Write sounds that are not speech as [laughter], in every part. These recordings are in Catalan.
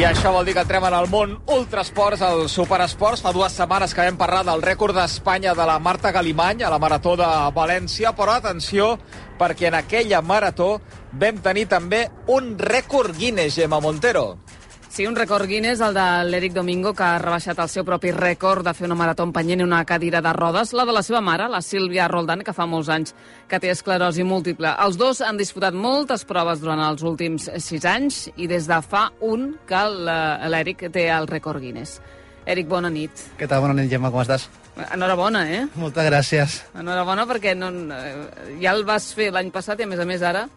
I això vol dir que entrem en el món ultrasports, el superesports. Fa dues setmanes que vam parlar del rècord d'Espanya de la Marta Galimany a la Marató de València, però atenció, perquè en aquella marató vam tenir també un rècord Guinness, Gemma Montero. Sí, un rècord Guinness, el de l'Eric Domingo, que ha rebaixat el seu propi rècord de fer una marató empenyent una cadira de rodes, la de la seva mare, la Sílvia Roldan, que fa molts anys que té esclerosi múltiple. Els dos han disputat moltes proves durant els últims sis anys i des de fa un que l'Eric té el rècord Guinness. Eric, bona nit. Què tal? Bona nit, Gemma, com estàs? Enhorabona, eh? Moltes gràcies. Enhorabona perquè no, eh, ja el vas fer l'any passat i, a més a més, ara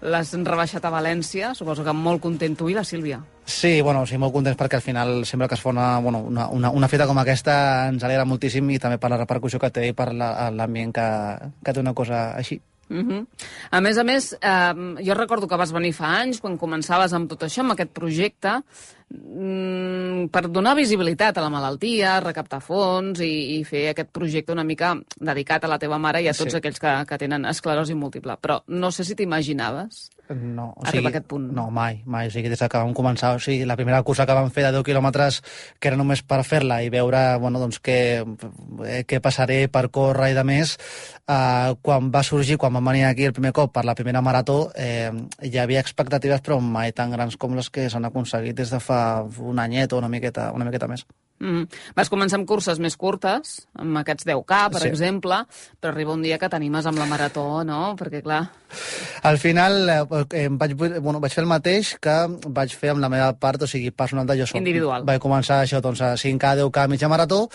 l'has rebaixat a València. Suposo que molt content tu i la Sílvia. Sí, bueno, sí, molt contents perquè al final sempre que es fa una, bueno, una, una, una feta com aquesta ens alegra moltíssim i també per la repercussió que té i per l'ambient la, que, que té una cosa així. Uh -huh. A més a més, eh, jo recordo que vas venir fa anys, quan començaves amb tot això, amb aquest projecte, per donar visibilitat a la malaltia, recaptar fons i, i fer aquest projecte una mica dedicat a la teva mare i a tots sí. aquells que, que tenen esclerosi múltiple. Però no sé si t'imaginaves no, o sigui, a aquest punt. No, mai, mai. O sigui, des que vam començar, o sigui, la primera cursa que vam fer de 10 quilòmetres, que era només per fer-la i veure, bueno, doncs, què, eh, què passaré per córrer i de més, eh, quan va sorgir, quan vam venir aquí el primer cop per la primera marató, eh, hi havia expectatives, però mai tan grans com les que s'han aconseguit des de fa un anyet o una miqueta, una miqueta més. Mm. Vas començar amb curses més curtes, amb aquests 10K, per sí. exemple, però arriba un dia que t'animes amb la marató, no? Perquè, clar... Al final eh, vaig, bueno, vaig fer el mateix que vaig fer amb la meva part, o sigui, personal de jo sol. Individual. Vaig començar això, doncs, a 5K, 10K, mitja marató,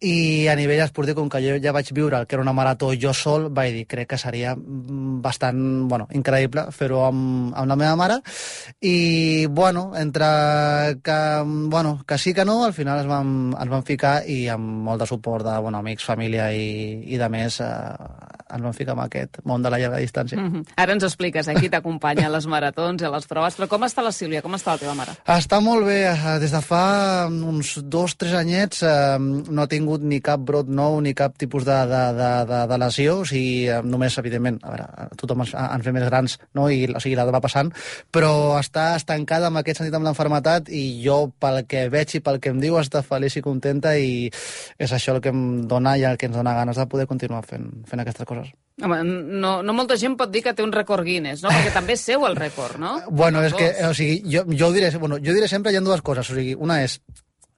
i a nivell esportiu, com que jo ja vaig viure el que era una marató jo sol, vaig dir, crec que seria bastant, bueno, increïble fer-ho amb, amb la meva mare, i, bueno, entre que, bueno, que sí que no, al final es vam ens vam ficar i amb molt de suport de bueno, amics, família i, i de més eh, ens vam ficar en aquest món de la llarga distància. Mm -hmm. Ara ens expliques eh, qui t'acompanya a les maratons i a les proves, però com està la Sílvia? Com està la teva mare? Està molt bé. Eh, des de fa uns dos, tres anyets eh, no ha tingut ni cap brot nou ni cap tipus de, de, de, de, de lesió, o sigui, eh, només, evidentment, a veure, tothom ens, ens ve més grans, no? I, o sigui, la va passant, però està estancada amb aquest sentit amb l'enfermetat i jo, pel que veig i pel que em diu, està feliç i contenta i és això el que em dona i el que ens dona ganes de poder continuar fent, fent aquestes coses. Home, no, no molta gent pot dir que té un rècord Guinness, no? Perquè també és seu el rècord, no? [laughs] Bueno, és que, o sigui, jo, jo, ho diré, bueno, jo diré sempre hi ha dues coses. O sigui, una és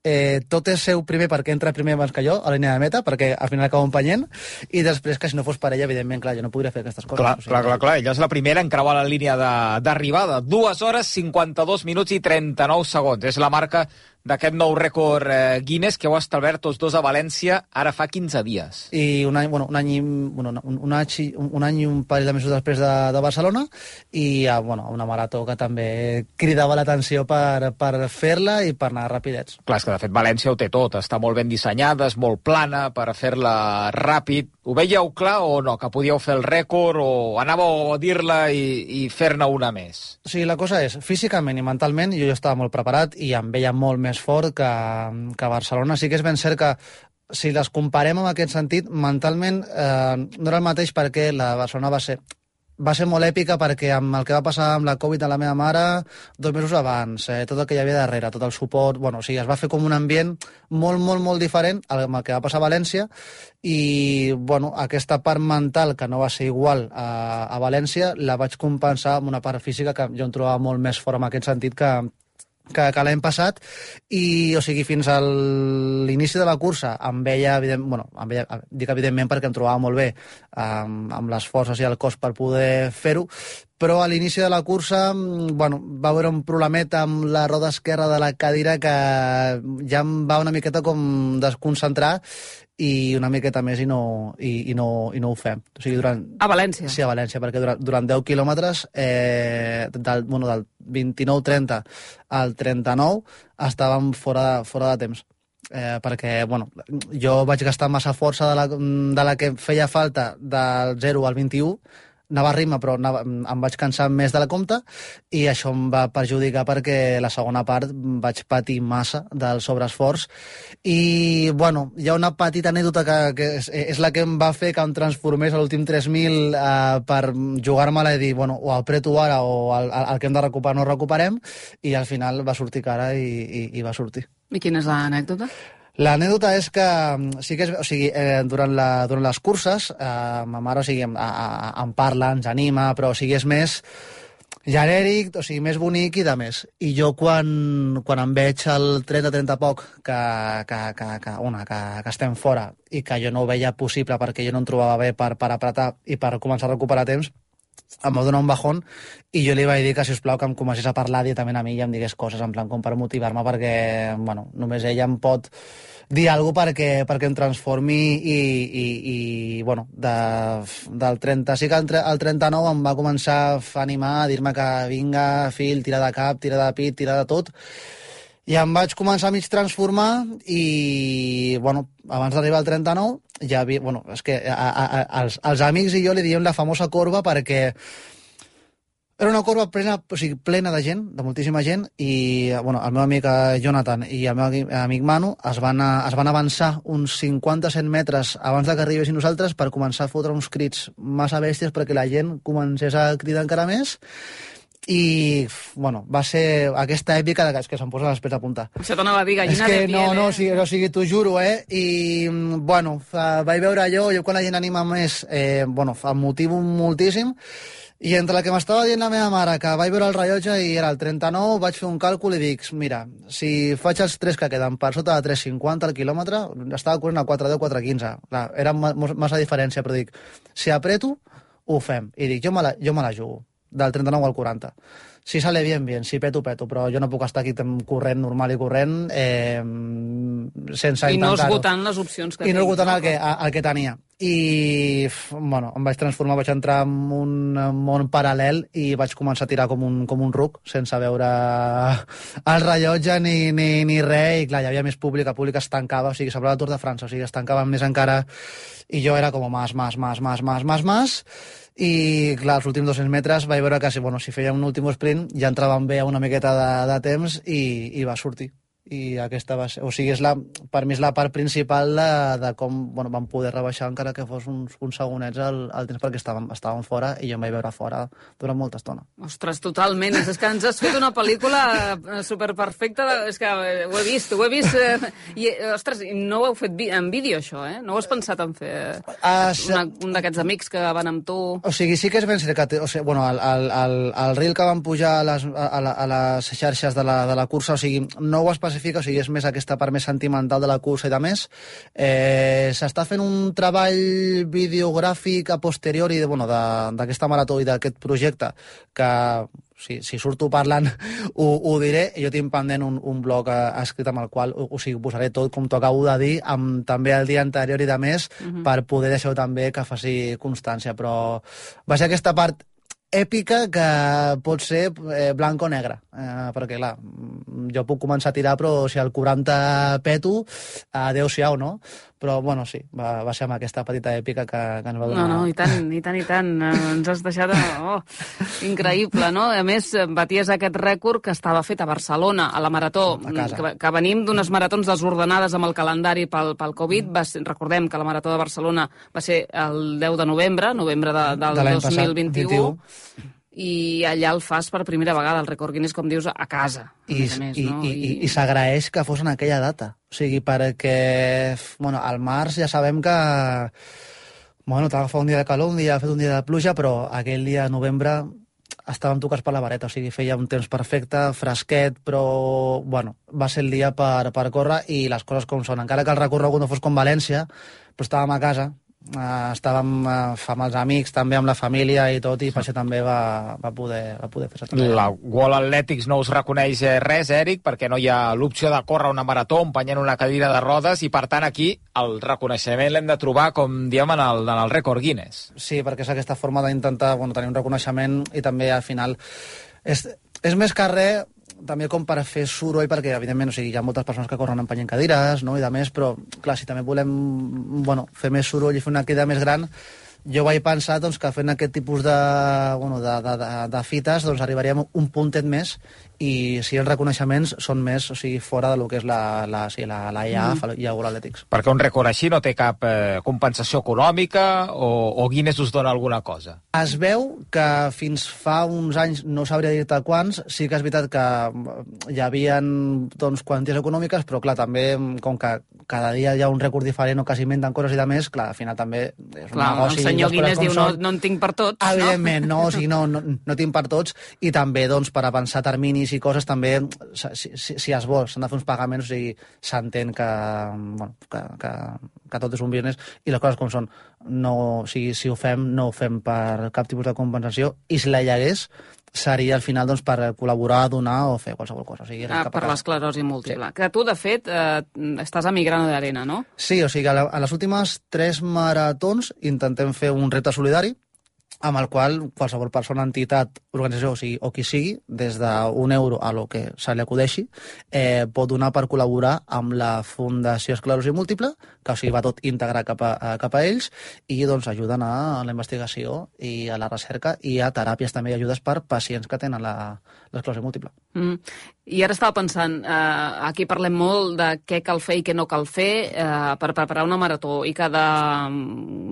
eh, tot és seu primer perquè entra primer abans que jo a la línia de meta, perquè al final acabo empenyent, i després que si no fos per ella, evidentment, clar, jo no podria fer aquestes coses. Clar, o sigui, clar, clar, clar, ella és la primera en creuar la línia d'arribada. Dues hores, 52 minuts i 39 segons. És la marca d'aquest nou rècord eh, Guinness que heu establert tots dos a València ara fa 15 dies. I un any, bueno, un any, bueno, un, un, any, un any i un parell de mesos després de, de Barcelona i a, bueno, una marató que també cridava l'atenció per, per fer-la i per anar rapidets. Clar, que de fet València ho té tot, està molt ben dissenyada, és molt plana per fer-la ràpid. Ho veieu clar o no, que podíeu fer el rècord o anàveu a dir-la i, i fer-ne una més? Sigui, la cosa és, físicament i mentalment jo ja estava molt preparat i em veia molt més fort que, que Barcelona. Sí que és ben cert que si les comparem en aquest sentit, mentalment eh, no era el mateix perquè la Barcelona va ser va ser molt èpica perquè amb el que va passar amb la Covid a la meva mare dos mesos abans, eh, tot el que hi havia darrere, tot el suport, bueno, o sigui, es va fer com un ambient molt, molt, molt diferent amb el que va passar a València i, bueno, aquesta part mental que no va ser igual a, a València la vaig compensar amb una part física que jo em trobava molt més fort en aquest sentit que, que, que l'hem passat i, o sigui, fins a l'inici de la cursa em veia, evident, bueno, em veia, dic evidentment perquè em trobava molt bé amb, amb les forces i el cos per poder fer-ho, però a l'inici de la cursa bueno, va haver un problemet amb la roda esquerra de la cadira que ja em va una miqueta com desconcentrar i una miqueta més i no, i, i no, i no ho fem. O sigui, durant... A València? Sí, a València, perquè durant, durant 10 quilòmetres, eh, del, bueno, del 29-30 al 39, estàvem fora, fora de temps. Eh, perquè, bueno, jo vaig gastar massa força de la, de la que feia falta del 0 al 21, anava a ritme, però anava, em vaig cansar més de la compta i això em va perjudicar perquè la segona part vaig patir massa del sobreesforç i, bueno, hi ha una petita anècdota que, que és, és la que em va fer que em transformés a l'últim 3.000 eh, per jugar-me-la i dir, bueno, o apreto ara o el, el, que hem de recuperar no recuperem i al final va sortir cara i, i, i va sortir. I quina és l'anècdota? L'anècdota és que mm, sí que és, o sigui, eh, durant, la, durant les curses eh, ma mare o sigui, em, a, a, em parla, ens anima, però o sigui, és més genèric, o sigui, més bonic i de més. I jo quan, quan em veig el 30-30 poc que, que, que, que, una, que, que estem fora i que jo no ho veia possible perquè jo no em trobava bé per, per apretar i per començar a recuperar temps, em va donar un bajón i jo li vaig dir que, si us plau, que em comencés a parlar directament a mi i em digués coses, en plan com per motivar-me, perquè, bueno, només ella em pot dir alguna perquè, perquè em transformi i, i, i bueno, de, del 35 al, al 39 em va començar a animar, a dir-me que vinga, fill, tira de cap, tira de pit, tira de tot, i em vaig començar a mig transformar i, bueno, abans d'arribar al 39, ja havia, bueno, és que a, a, a, als, als amics i jo li diem la famosa corba perquè era una corba plena, o sigui, plena de gent, de moltíssima gent, i bueno, el meu amic eh, Jonathan i el meu amic Manu es van, a, es van avançar uns 50-100 metres abans de que arribéssim nosaltres per començar a fotre uns crits massa bèsties perquè la gent comencés a cridar encara més i, bueno, va ser aquesta èpica de que se'm posa les pets a punta. Això t'anava a dir, gallina és que de piel, no, no, eh? o sigui, o sigui t'ho juro, eh? I, bueno, fa, vaig veure allò, jo quan la gent anima més, eh, bueno, em motivo moltíssim, i entre la que m'estava dient la meva mare, que vaig veure el rellotge i era el 39, vaig fer un càlcul i dic, mira, si faig els tres que queden per sota de 3,50 al quilòmetre, estava corrent a 4,10, 4,15. Clar, era massa diferència, però dic, si apreto, ho fem. I dic, jo me la, jo me la jugo del 39 al 40. Si sale bien, bien, si peto, peto, però jo no puc estar aquí corrent, normal i corrent, eh, sense I no esgotant les opcions que I no esgotant el que, el que tenia. I, bueno, em vaig transformar, vaig entrar en un món paral·lel i vaig començar a tirar com un, com un ruc, sense veure el rellotge ni, ni, ni res, i clar, hi havia més públic, el públic es tancava, o sigui, semblava el Tour de França, o sigui, es tancava més encara, i jo era com más, más, más, más, más, más, más, i clar, els últims 200 metres vaig veure que si, bueno, si feia un últim sprint ja entràvem bé a una miqueta de, de temps i, i va sortir i aquesta va ser, o sigui, és la, per mi és la part principal de, de com bueno, vam poder rebaixar encara que fos uns, uns segonets el, el temps perquè estàvem, estàvem fora i jo em vaig veure fora durant molta estona. Ostres, totalment. És que ens has fet una pel·lícula eh, superperfecta. És que eh, ho he vist, ho he vist. Eh, I, eh, ostres, no ho heu fet vi- en vídeo, això, eh? No ho has pensat en fer Ah, sí. una, un d'aquests amics que van amb tu? O sigui, sí que és ben cert que... O sigui, bueno, el, el, el, el reel que van pujar a les, a, a, a les xarxes de la, de la cursa, o sigui, no ho especifica, o sigui, és més aquesta part més sentimental de la cursa i de més. Eh, S'està fent un treball videogràfic a posteriori de, bueno, d'aquesta marató i d'aquest projecte que si, si surto parlant ho, ho diré. Jo tinc pendent un, un blog eh, escrit amb el qual o, o sigui, ho posaré tot, com t'ho acabo de dir, amb també el dia anterior i de més, per poder deixar també que faci constància. Però va ser aquesta part èpica que pot ser eh, blanc o negre, eh, perquè clar, jo puc començar a tirar però si al 40 peto, adeu-siau, no? Però bueno, sí, va, va ser amb aquesta petita èpica que, que ens va No, donar... no, i tant, i tant, i tant. Ens has deixat... Oh, increïble, no? A més, baties aquest rècord que estava fet a Barcelona, a la Marató, A que, que venim d'unes maratons desordenades amb el calendari pel, pel Covid. Va ser, recordem que la Marató de Barcelona va ser el 10 de novembre, novembre de, del De l'any passat, 2021, 21. I allà el fas per primera vegada, el rècord Guinness, com dius, a casa. a i, més i, no? i, i, i s'agraeix que fos en aquella data. O sigui, perquè bueno, al març ja sabem que bueno, t'ha agafat un dia de calor, un dia ha fet un dia de pluja, però aquell dia de novembre estàvem tocats per la vareta, o sigui, feia un temps perfecte, fresquet, però, bueno, va ser el dia per, per córrer i les coses com són. Encara que el recorregut no fos com València, però estàvem a casa, eh, estàvem eh, amb els amics, també amb la família i tot, i per això també va, va poder, va poder fer-se també. La World Athletics no us reconeix eh, res, Eric, perquè no hi ha l'opció de córrer una marató empenyent una cadira de rodes i, per tant, aquí el reconeixement l'hem de trobar, com diem, en el, en el rècord Guinness. Sí, perquè és aquesta forma d'intentar bueno, tenir un reconeixement i també al final és, és més que res també com per fer soroll, perquè evidentment o sigui, hi ha moltes persones que corren empenyent cadires no? i de més, però clar, si també volem bueno, fer més soroll i fer una crida més gran jo vaig pensar doncs, que fent aquest tipus de, bueno, de, de, de, de fites doncs, arribaríem un puntet més i si els reconeixements són més o sigui, fora de lo que és la, la, sí, la, la IAF mm. i el World Athletics. Perquè un rècord així no té cap eh, compensació econòmica o, o Guinness us dona alguna cosa? Es veu que fins fa uns anys, no sabria dir-te quants, sí que és veritat que hi havia doncs, quanties econòmiques, però clar, també com que cada dia hi ha un rècord diferent o que s'inventen coses i de més, clar, al final també és un clar, negoci. El senyor Guinness diu, no, no en tinc per tots, Evidentment, no, no, o sigui, no, no, no tinc per tots, i també doncs, per avançar terminis i coses també, si, si, si es vol, s'han de fer uns pagaments, o sigui, s'entén que, bueno, que, que, que tot és un business i les coses com són. No, o sigui, si ho fem, no ho fem per cap tipus de compensació i si la hi hagués, seria al final doncs, per col·laborar, donar o fer qualsevol cosa. O sigui, ah, per l'esclerosi múltiple. Sí. Que tu, de fet, eh, estàs a Migrano d'Arena, no? Sí, o sigui, a, la, a les últimes tres maratons intentem fer un repte solidari amb el qual qualsevol persona, entitat, organització, o, sigui, o qui sigui, des d'un euro a lo que se li acudeixi, eh, pot donar per col·laborar amb la Fundació Esclerosi Múltiple, que o sigui, va tot integrar cap a, cap a ells, i doncs ajuden a la investigació i a la recerca i a teràpies també i ajudes per pacients que tenen l'esclerosi múltiple. Mm. I ara estava pensant, eh, aquí parlem molt de què cal fer i què no cal fer eh, per preparar una marató, i cada,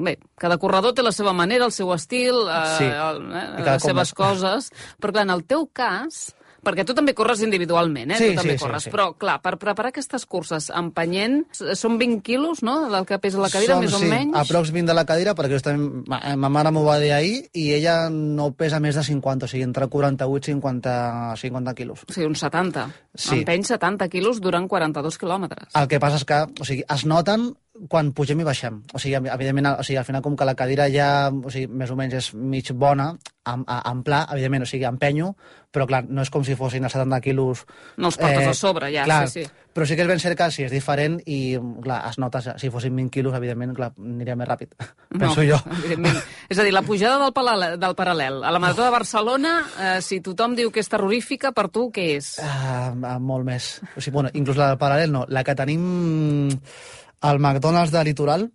bé, cada corredor té la seva manera, el seu estil, eh, sí. el, eh, les seves coses, però clar, en el teu cas, perquè tu també corres individualment, eh? Sí, tu també sí, corres. sí, sí. Però, clar, per preparar aquestes curses empenyent, són 20 quilos, no?, del que pesa la cadira, Som, més o sí, menys? aprox 20 de la cadira, perquè justament ma, eh, ma mare m'ho va dir ahir, i ella no pesa més de 50, o sigui, entre 48 i 50, 50 quilos. O sigui, uns 70. Sí. Empeny 70 quilos durant 42 quilòmetres. El que passa és que o sigui, es noten quan pugem i baixem. O sigui, evidentment, o sigui, al final, com que la cadira ja, o sigui, més o menys és mig bona, en, en pla, evidentment, o sigui, empenyo, però clar, no és com si fossin els 70 quilos... No els portes eh, a sobre, ja, clar, sí, sí. Però sí que és ben cert que sí, és diferent i, clar, es nota, si fossin 20 quilos, evidentment, clar, aniria més ràpid, [laughs] No, penso jo. evidentment. És a dir, la pujada del, paral·lel, del paral·lel a la Marató de Barcelona, eh, si tothom diu que és terrorífica, per tu què és? Uh, molt més. O sigui, bueno, inclús la del paral·lel no. La que tenim al McDonald's de Litoral,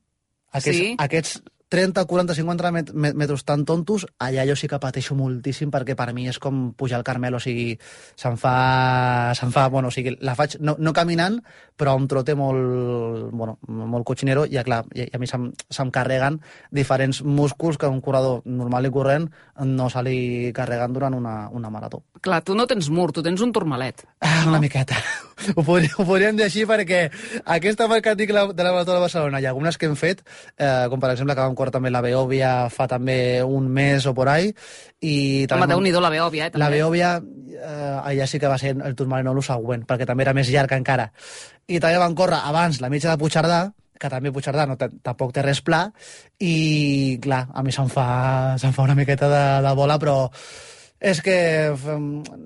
aquests, Sí? aquests 30, 40, 50 met met- metres tan tontos, allà jo sí que pateixo moltíssim perquè per mi és com pujar al Carmel, o sigui, se'm fa... Se'm fa bueno, o sigui, la faig no, no caminant, però un trote molt, bueno, molt cochinero i, clar, i, i a mi se'm, se'm carreguen diferents músculs que un corredor normal i corrent no se li carreguen durant una, una marató. Clar, tu no tens mur, tu tens un turmalet. Ah, [laughs] una miqueta. [laughs] Ho, podríem, ho podríem dir així perquè aquesta marca de la Marató de Barcelona i algunes que hem fet, eh, com per exemple que vam córrer també la Beòvia fa també un mes o por ahí, i Home, també déu-n'hi-do la Beòvia, eh, també. la Beòvia, eh, allà sí que va ser el Tourmalet no el següent, perquè també era més llarg encara. I també van córrer abans la mitja de Puigcerdà, que també Puigcerdà no tampoc té res pla, i clar, a mi se'm fa, se'm fa una miqueta de, de bola, però és que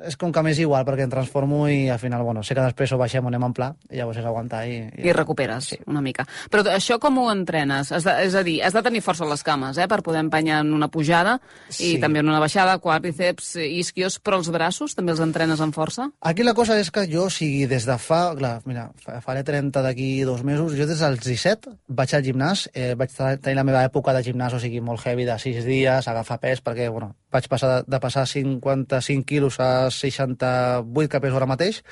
és com que m'és igual, perquè em transformo i al final, bueno, sé que després o baixem anem en pla, i llavors és aguantar i... I recuperes sí. una mica. Però això com ho entrenes? Has de, és a dir, has de tenir força a les cames, eh, per poder empènyer en una pujada Sí. i també en una baixada, quàdriceps, isquios, però els braços també els entrenes amb força? Aquí la cosa és que jo, o sigui, des de fa... Clar, mira, fa- faré 30 d'aquí dos mesos. Jo des dels 17 vaig al gimnàs, eh, vaig te- tenir la meva època de gimnàs, o sigui, molt heavy, de 6 dies, agafar pes, perquè, bueno, vaig passar de, de passar 55 quilos a 68 que peso ara mateix,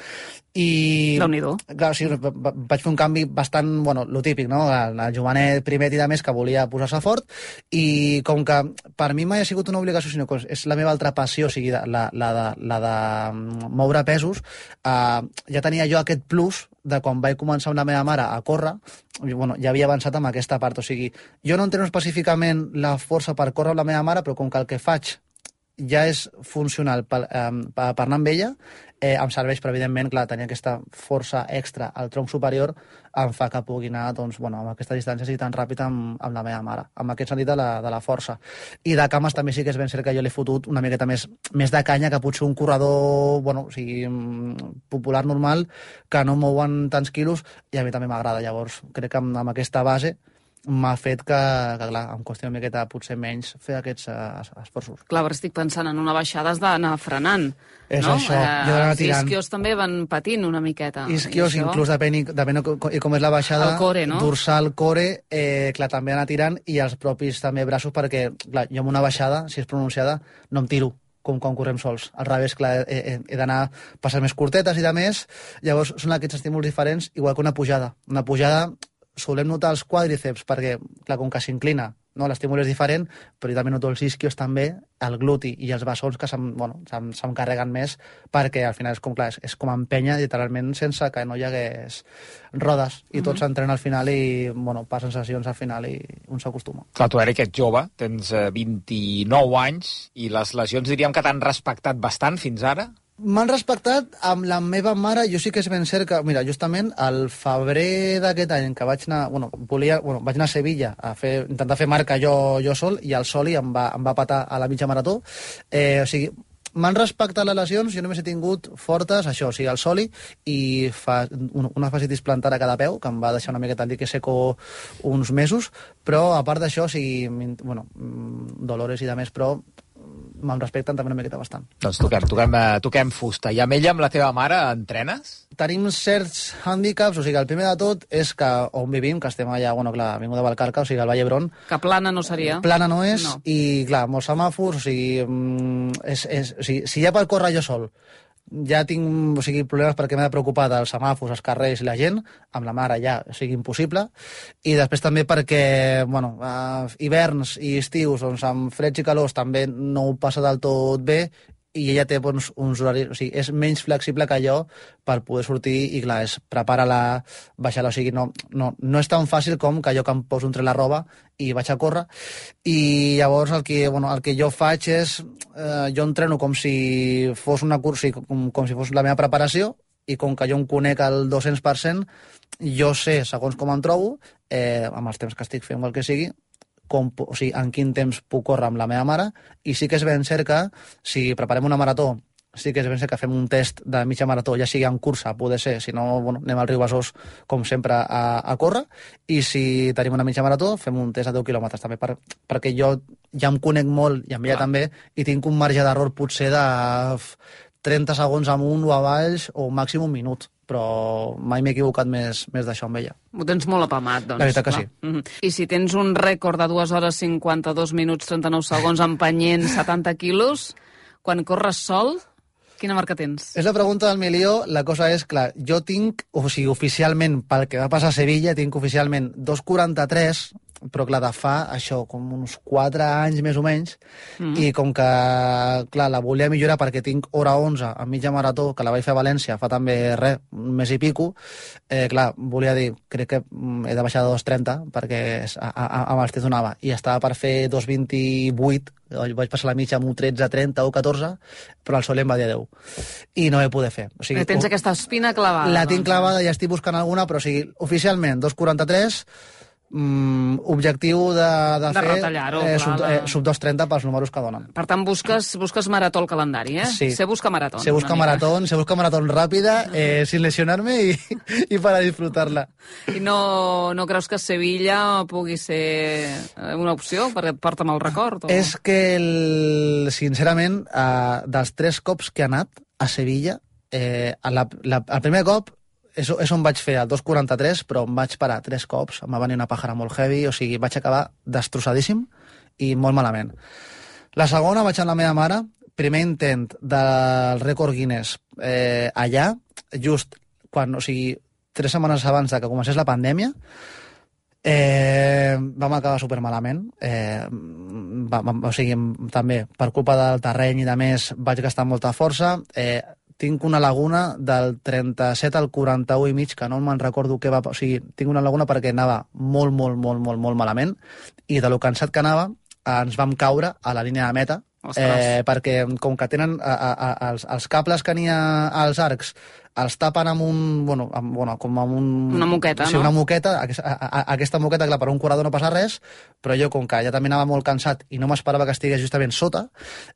i... Déu-n'hi-do. Clar, o sigui, va- va- vaig fer un canvi bastant, bueno, lo típic, no? El, el jovenet primet i de més que volia posar-se fort i com que per mi mai ha sigut una obligació, sinó que és la meva altra passió, o sigui, la, la, de, la de moure pesos, eh, ja tenia jo aquest plus de quan vaig començar amb la meva mare a córrer, bueno, ja havia avançat amb aquesta part, o sigui, jo no entreno específicament la força per córrer amb la meva mare, però com que el que faig ja és funcional per, eh, per anar amb ella, eh, em serveix per, evidentment, clar, tenir aquesta força extra al tronc superior em fa que pugui anar, doncs, bueno, amb aquestes distàncies i tan ràpid amb, amb la meva mare, amb aquest sentit de la, de la força. I de cames també sí que és ben cert que jo l'he fotut una miqueta més, més de canya que potser un corredor, bueno, o sigui, mm, popular normal, que no mouen tants quilos, i a mi també m'agrada. Llavors, crec que amb, amb aquesta base m'ha fet que, que, clar, em qüestió una miqueta potser menys fer aquests uh, esforços. Clar, però estic pensant en una baixada has d'anar frenant. És no? això, jo he d'anar els tirant. isquios també van patint una miqueta. Isquios, I això- inclús depèn, depèn com, com és la baixada, El core, no? dorsal, core, eh, clar, també anar tirant, i els propis també braços, perquè, clar, jo amb una baixada, si és pronunciada, no em tiro com quan correm sols. Al revés, clar, he, he, he d'anar passant més curtetes i de més, llavors són aquests estímuls diferents, igual que una pujada. Una pujada solem notar els quàdriceps, perquè, clar, com que s'inclina, no? l'estímul és diferent, però jo també noto els isquios també, el gluti i els bessons que se'm, bueno, se'm, se'm carreguen més, perquè al final és com, clar, és, és com empenya literalment sense que no hi hagués rodes, i tot s'entrena al final i, bueno, passen sessions al final i un s'acostuma. Clar, tu, Eric, ets jove, tens eh, 29 anys, i les lesions diríem que t'han respectat bastant fins ara? M'han respectat amb la meva mare, jo sí que és ben cert que, mira, justament al febrer d'aquest any que vaig anar, bueno, volia, bueno, vaig anar a Sevilla a fer, intentar fer marca jo, jo sol, i el Soli em va, em va patar a la mitja marató. Eh, o sigui, m'han respectat les lesions, jo només he tingut fortes, això, o sigui, el soli, i fa, un, una fascitis plantar a cada peu, que em va deixar una miqueta el dique seco uns mesos, però a part d'això, o sigui, bueno, mm, dolores i de més, però me'n respecten també una miqueta bastant. Doncs toquem, toquem, eh, toquem fusta. I amb ella, amb la teva mare, entrenes? Tenim certs hàndicaps, o sigui, el primer de tot és que on vivim, que estem allà, bueno, clar, Avinguda Valcarca, o sigui, al Vall d'Hebron, Que plana no seria. plana no és, No. no. i clar, molts semàfors, o sigui, mm, és, és, o sigui, si ja per córrer jo sol ja tinc o sigui, problemes perquè m'he de preocupar dels semàfors, els carrers i la gent, amb la mare ja o sigui impossible, i després també perquè, bueno, eh, hiverns i estius, doncs amb freds i calors també no ho passa del tot bé, i ella té doncs, uns horaris, o sigui, és menys flexible que jo per poder sortir i clar, és prepara-la, baixa-la, o sigui, no, no, no és tan fàcil com que jo que em poso entre la roba i vaig a córrer. I llavors el que, bueno, el que jo faig és eh, jo entreno com si fos una cursa, com, com si fos la meva preparació i com que jo em conec al 200%, jo sé, segons com em trobo, eh, amb els temps que estic fent el que sigui, com, o sigui, en quin temps puc córrer amb la meva mare, i sí que és ben cert que si preparem una marató sí que és ben cert que fem un test de mitja marató, ja sigui en cursa, poder ser, si no, bueno, anem al riu Besòs, com sempre, a, a córrer, i si tenim una mitja marató, fem un test de 10 quilòmetres, també, per, perquè jo ja em conec molt, i amb ella Clar. també, i tinc un marge d'error potser de f, 30 segons amunt o avall, o màxim un minut, però mai m'he equivocat més, més d'això amb ella. Ho tens molt apamat, doncs. La veritat que clar. sí. Mhm. I si tens un rècord de 2 hores 52 minuts 39 segons empenyent 70 quilos, quan corres sol, quina marca tens? És la pregunta del milió. La cosa és, clar, jo tinc, o sigui, oficialment, pel que va passar a Sevilla, tinc oficialment 2,43, però clar, de fa això, com uns 4 anys més o menys, mm. i com que, clar, la volia millorar perquè tinc hora 11 a mitja marató, que la vaig fer a València fa també, res, un mes i pico, eh, clar, volia dir, crec que mm, he de baixar de 2,30 perquè a, a, amb els temps donava, i estava per fer 2,28, vaig passar la mitja amb un 13, 30 o 14, però el sol em va dir adeu. I no he poder fer. O sigui, tens aquesta espina clavada. la tinc doncs. clavada, ja estic buscant alguna, però o sigui, oficialment 2,43, mm, objectiu de, de, De fer eh, sub, de- eh, sub 2,30 pels números que donen. Per tant, busques, busques marató al calendari, eh? Sí. Se busca marató. Se busca maratón, se busca maratón rápida, eh, [laughs] sin lesionarme y, y para disfrutarla. I no, no creus que Sevilla pugui ser eh, una opció perquè et porta mal record? O... És que, el, sincerament, eh, dels tres cops que he anat a Sevilla, eh, la, la, el primer cop és, és on vaig fer el 2.43, però em vaig parar tres cops, em va venir una pàjara molt heavy, o sigui, vaig acabar destrossadíssim i molt malament. La segona vaig amb la meva mare, primer intent del rècord Guinness eh, allà, just quan, o sigui, tres setmanes abans de que comencés la pandèmia, Eh, vam acabar supermalament. Eh, va, va, o sigui, també, per culpa del terreny i de més, vaig gastar molta força. Eh, tinc una laguna del 37 al 41 i mig, que no me'n recordo què va... O sigui, tinc una laguna perquè anava molt, molt, molt, molt, molt malament, i de lo cansat que anava, ens vam caure a la línia de meta, Ostres. eh, perquè com que tenen a, a, a, els, els cables que n'hi ha als arcs els tapen amb un... Bueno, amb, bueno com amb un... Una moqueta, sí, no? una moqueta. Aquesta, a, a, aquesta moqueta, clar, per un corredor no passa res, però jo, com que ja també anava molt cansat i no m'esperava que estigués justament sota,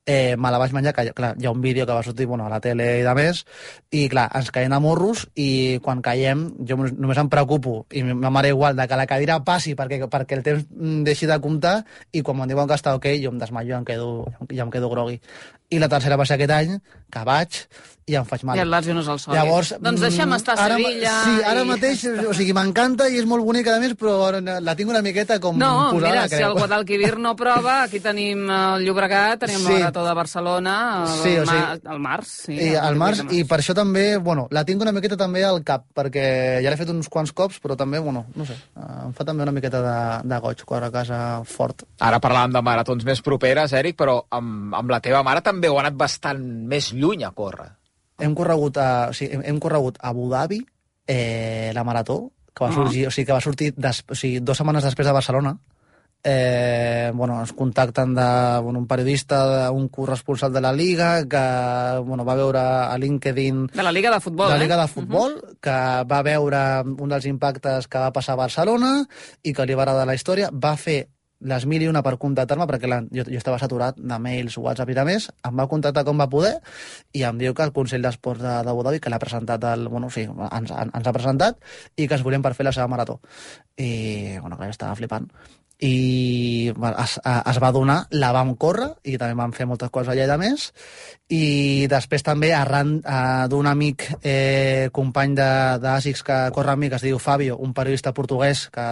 eh, me la vaig menjar, que clar, hi ha un vídeo que va sortir bueno, a la tele i de més, i clar, ens caiem a morros i quan caiem jo només em preocupo, i ma mare igual, de que la cadira passi perquè, perquè el temps deixi de comptar, i quan em diuen que està ok, jo em desmaio i em quedo, ja em quedo grogui. I la tercera va ser aquest any, que vaig, i em faig mal. I el Lazio no és el sol. Llavors, doncs deixem estar a ara, Sevilla. Sí, ara i... mateix, o sigui, m'encanta i és molt bonica, a més, però la tinc una miqueta com no, posada, mira, crec. si el Guadalquivir no prova, aquí tenim el Llobregat, tenim sí. el Marató de Barcelona, el, sí, o sigui, mar, el març. Sí, i, el març, i per això també, bueno, la tinc una miqueta també al cap, perquè ja l'he fet uns quants cops, però també, bueno, no sé, em fa també una miqueta de, de goig, córrer a casa fort. Ara parlàvem de maratons més properes, Eric, però amb, amb la teva mare també ho ha anat bastant més lluny a córrer hem corregut a, o sigui, hem, hem corregut a Abu Dhabi eh, la marató, que va sorgir, uh -huh. o sigui, que va sortir des, o sigui, dues setmanes després de Barcelona. Eh, bueno, ens contacten de bueno, un periodista, un corresponsal de la Liga, que bueno, va veure a LinkedIn... De la Liga de Futbol, de la Liga eh? de Futbol, uh -huh. que va veure un dels impactes que va passar a Barcelona i que li va agradar la història. Va fer les mil i una per contactar-me, perquè la, jo, jo estava saturat de mails, WhatsApp i de més, em va contactar com va poder i em diu que el Consell d'Esports de, de Dhabi, que l'ha presentat, el, bueno, sí, ens, ens ha presentat i que es volien per fer la seva marató. I, bueno, clar, estava flipant i es, es va donar, la vam córrer i també vam fer moltes coses allà de més i després també arran eh, d'un amic eh, company d'ASICS que corre amb mi, que es diu Fabio, un periodista portuguès que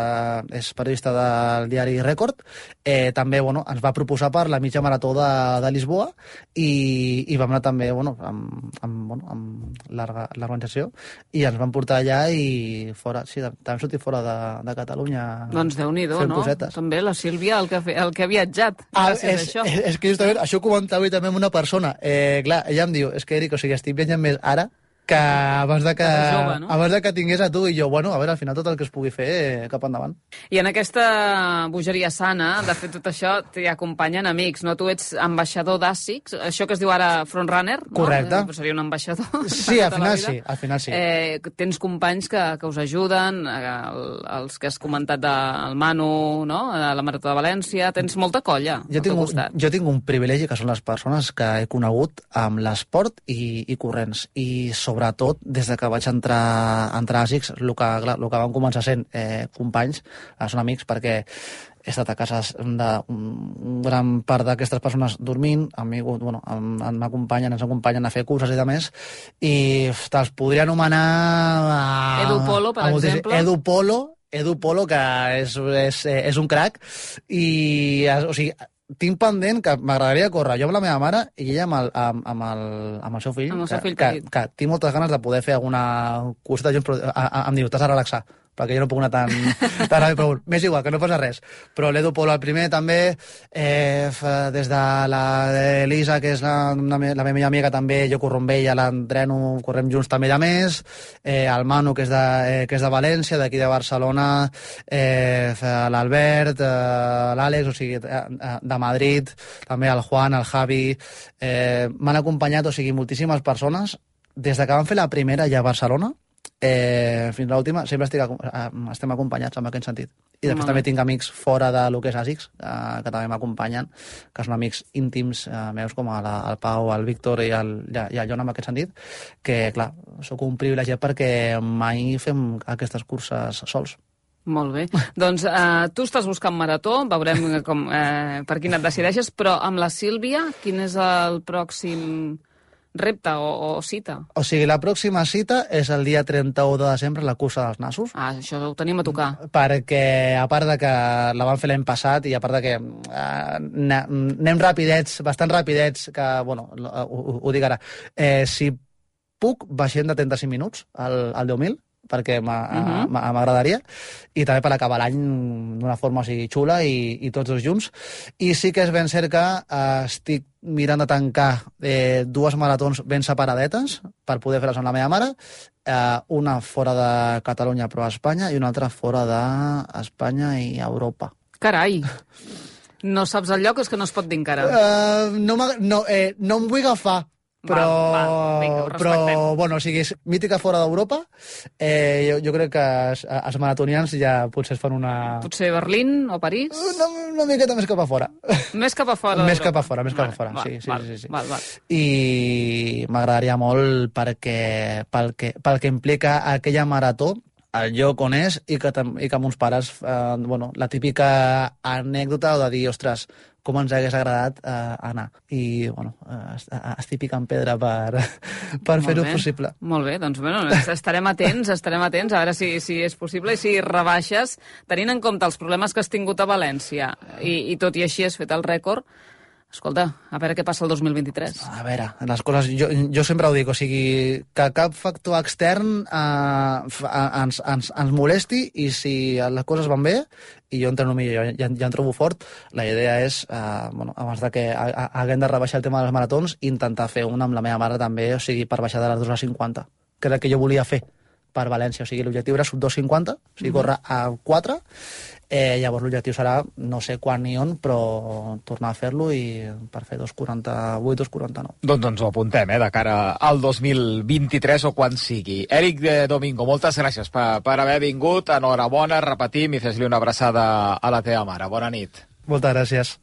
és periodista del diari Record, eh, també bueno, ens va proposar per la mitja marató de, de Lisboa i, i vam anar també bueno, amb, amb, bueno, amb l'organització i ens van portar allà i fora, sí, també hem sortit fora de, de Catalunya doncs déu nhi no? Cosetes també la Sílvia, el que, el que ha viatjat ah, és, a això. És, és que justament això ho comentava també amb una persona. Eh, clar, ella em diu, és que Eric, o sigui, estic viatjant més ara que abans de que, jove, no? abans de que tingués a tu i jo, bueno, a veure, al final tot el que es pugui fer, eh, cap endavant. I en aquesta bogeria sana, de fet, tot això t'hi acompanyen amics, no? Tu ets ambaixador d'ASICS, això que es diu ara frontrunner, no? Correcte. Eh, seria un ambaixador. Sí, [laughs] al final sí, al final sí. Eh, tens companys que, que us ajuden, eh, els que has comentat del Manu, no? A la Marató de València, tens molta colla jo tinc, un, jo tinc un privilegi que són les persones que he conegut amb l'esport i, i corrents, i sobre sobretot des de que vaig entrar, entrar a ASICS, el que, clar, el que vam començar sent eh, companys, eh, són amics, perquè he estat a casa d'un gran part d'aquestes persones dormint, amigut, bueno, m'acompanyen, ens acompanyen a fer curses i de més, i te'ls podria anomenar... A, Edu Polo, per exemple. Edu Polo, Edu Polo, que és, és, és un crac, i, o sigui, tinc pendent que m'agradaria córrer. Jo amb la meva mare i ella amb el, amb, amb el, amb el seu fill, amb el seu fill que, que, que tinc moltes ganes de poder fer alguna coseta junts, però a, a, em diu, t'has de relaxar perquè jo no puc anar tan, [laughs] tan ràpid, però m'és igual, que no passa res. Però l'Edu Polo el primer també, eh, des de l'Elisa, que és la, la, la meva amiga també, jo corro amb ella, l'entreno, correm junts també de més, eh, el Manu, que és de, eh, que és de València, d'aquí de Barcelona, eh, l'Albert, eh, l'Àlex, o sigui, eh, de Madrid, també el Juan, el Javi, eh, m'han acompanyat, o sigui, moltíssimes persones, des de que van fer la primera ja a Barcelona, eh, fins a l'última, sempre estic, estem acompanyats en aquest sentit. I després també tinc amics fora de lo que és ASICS, eh, que també m'acompanyen, que són amics íntims eh, meus, com el, el Pau, el Víctor i el, i el Jon en aquest sentit, que, clar, sóc un privilegiat perquè mai fem aquestes curses sols. Molt bé. doncs eh, tu estàs buscant marató, veurem com, eh, per quin et decideixes, però amb la Sílvia, quin és el pròxim repte o, o cita? O sigui, la pròxima cita és el dia 31 de desembre, la cursa dels nassos. Ah, això ho tenim a tocar. Perquè, a part de que la van fer l'any passat i a part de que eh, anem rapidets, bastant rapidets, que, bueno, ho, ho dic ara, eh, si puc, baixem de 35 minuts al, al 10.000, perquè mhm. m'agradaria, uh -huh. i també per acabar l'any d'una forma així xula i, i tots dos junts. I sí que és ben cert que eh, estic mirant de tancar eh, dues maratons ben separadetes per poder fer-les amb la meva mare, eh, una fora de Catalunya però a Espanya i una altra fora d'Espanya i Europa. Carai! No saps el lloc, és que no es pot dir encara. Uh, no, no, eh, no em vull agafar però, val, vinga, ho però bueno, o sigui, és mítica fora d'Europa. Eh, jo, jo crec que els, els maratonians ja potser es fan una... Potser Berlín o París? Una, una miqueta més cap a fora. Més cap a fora Més cap a fora, més cap a fora, val, sí, sí, val, sí, sí. Val, val. I m'agradaria molt perquè, pel, que, pel que implica aquella marató, el lloc on és i que, i que mons pares, eh, bueno, la típica anècdota de dir, ostres, com ens hagués agradat eh, anar. I, bueno, eh, est- estic picant pedra per, [laughs] per fer-ho possible. Molt bé, doncs bueno, estarem atents, estarem atents a veure si, si és possible i si rebaixes, tenint en compte els problemes que has tingut a València i, i tot i així has fet el rècord, escolta, a veure què passa el 2023. A veure, les coses... Jo, jo sempre ho dic, o sigui, que cap factor extern eh, fa- ens, ens, ens molesti i si les coses van bé i jo entreno millor, ja, ja em trobo fort, la idea és, eh, bueno, abans de que ha- ha- haguem de rebaixar el tema dels maratons, intentar fer una amb la meva mare també, o sigui, per baixar de les 2 a 50, que era el que jo volia fer per València, o sigui, l'objectiu era sub 2.50, o sigui, córrer a 4, eh, llavors l'objectiu serà, no sé quan ni on, però tornar a fer-lo i per fer 2.48, 2.49. Doncs ens ho apuntem, eh, de cara al 2023 o quan sigui. Eric de Domingo, moltes gràcies per, per haver vingut. Enhorabona, repetim i fes-li una abraçada a la teva mare. Bona nit. Moltes gràcies.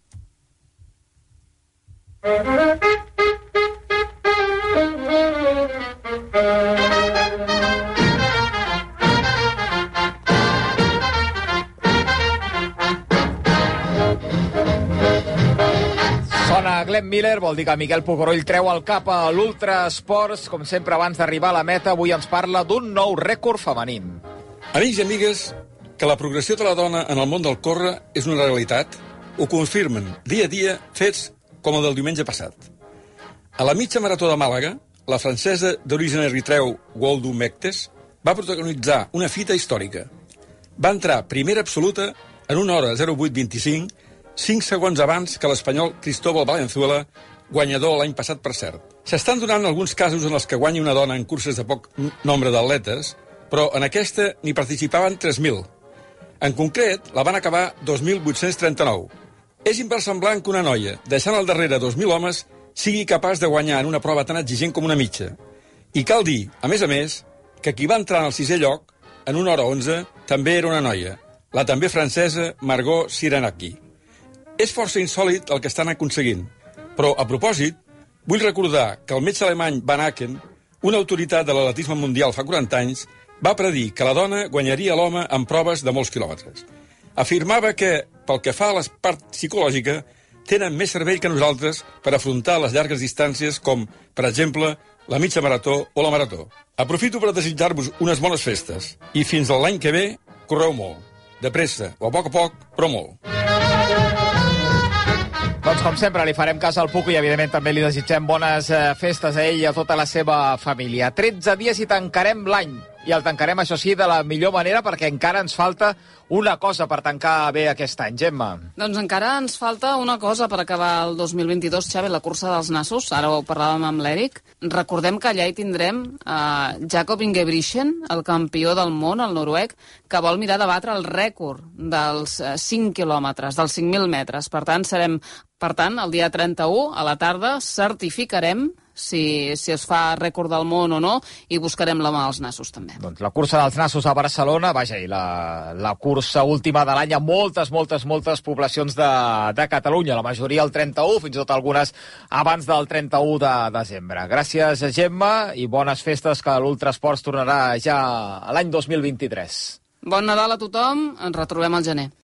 Glenn Miller, vol dir que Miquel Pucoroll treu el cap a l'Ultra Sports. Com sempre, abans d'arribar a la meta, avui ens parla d'un nou rècord femení. Amics i amigues, que la progressió de la dona en el món del córrer és una realitat, ho confirmen dia a dia fets com el del diumenge passat. A la mitja marató de Màlaga, la francesa d'origen eritreu Waldo Mectes va protagonitzar una fita històrica. Va entrar primera absoluta en una hora 08.25, 5 segons abans que l'espanyol Cristóbal Valenzuela, guanyador l'any passat, per cert. S'estan donant alguns casos en els que guanyi una dona en curses de poc nombre d'atletes, però en aquesta n'hi participaven 3.000. En concret, la van acabar 2.839. És inversemblant que una noia, deixant al darrere 2.000 homes, sigui capaç de guanyar en una prova tan exigent com una mitja. I cal dir, a més a més, que qui va entrar en el sisè lloc, en una hora 11, també era una noia, la també francesa Margot Siranaki. És força insòlid el que estan aconseguint, però, a propòsit, vull recordar que el metge alemany Van Aken, una autoritat de l'atletisme mundial fa 40 anys, va predir que la dona guanyaria l'home en proves de molts quilòmetres. Afirmava que, pel que fa a la part psicològica, tenen més cervell que nosaltres per afrontar les llargues distàncies com, per exemple, la mitja marató o la marató. Aprofito per desitjar-vos unes bones festes i fins l'any que ve, correu molt. De pressa o a poc a poc, però molt. Doncs com sempre li farem cas al Puco i evidentment també li desitgem bones eh, festes a ell i a tota la seva família. 13 dies i tancarem l'any. I el tancarem, això sí, de la millor manera perquè encara ens falta una cosa per tancar bé aquest any, Gemma. Doncs encara ens falta una cosa per acabar el 2022, Xavi, la cursa dels nassos. Ara ho parlàvem amb l'Eric. Recordem que allà hi tindrem eh, Jacob Ingebrigtsen, el campió del món, el noruec, que vol mirar de batre el rècord dels eh, 5 quilòmetres, dels 5.000 metres. Per tant, serem per tant, el dia 31, a la tarda, certificarem si, si es fa rècord del món o no i buscarem la mà als nassos, també. Doncs la cursa dels nassos a Barcelona, vaja, i la, la cursa última de l'any a moltes, moltes, moltes poblacions de, de Catalunya, la majoria el 31, fins i tot algunes abans del 31 de desembre. Gràcies, Gemma, i bones festes que l'Ultrasports tornarà ja l'any 2023. Bon Nadal a tothom, ens retrobem al gener.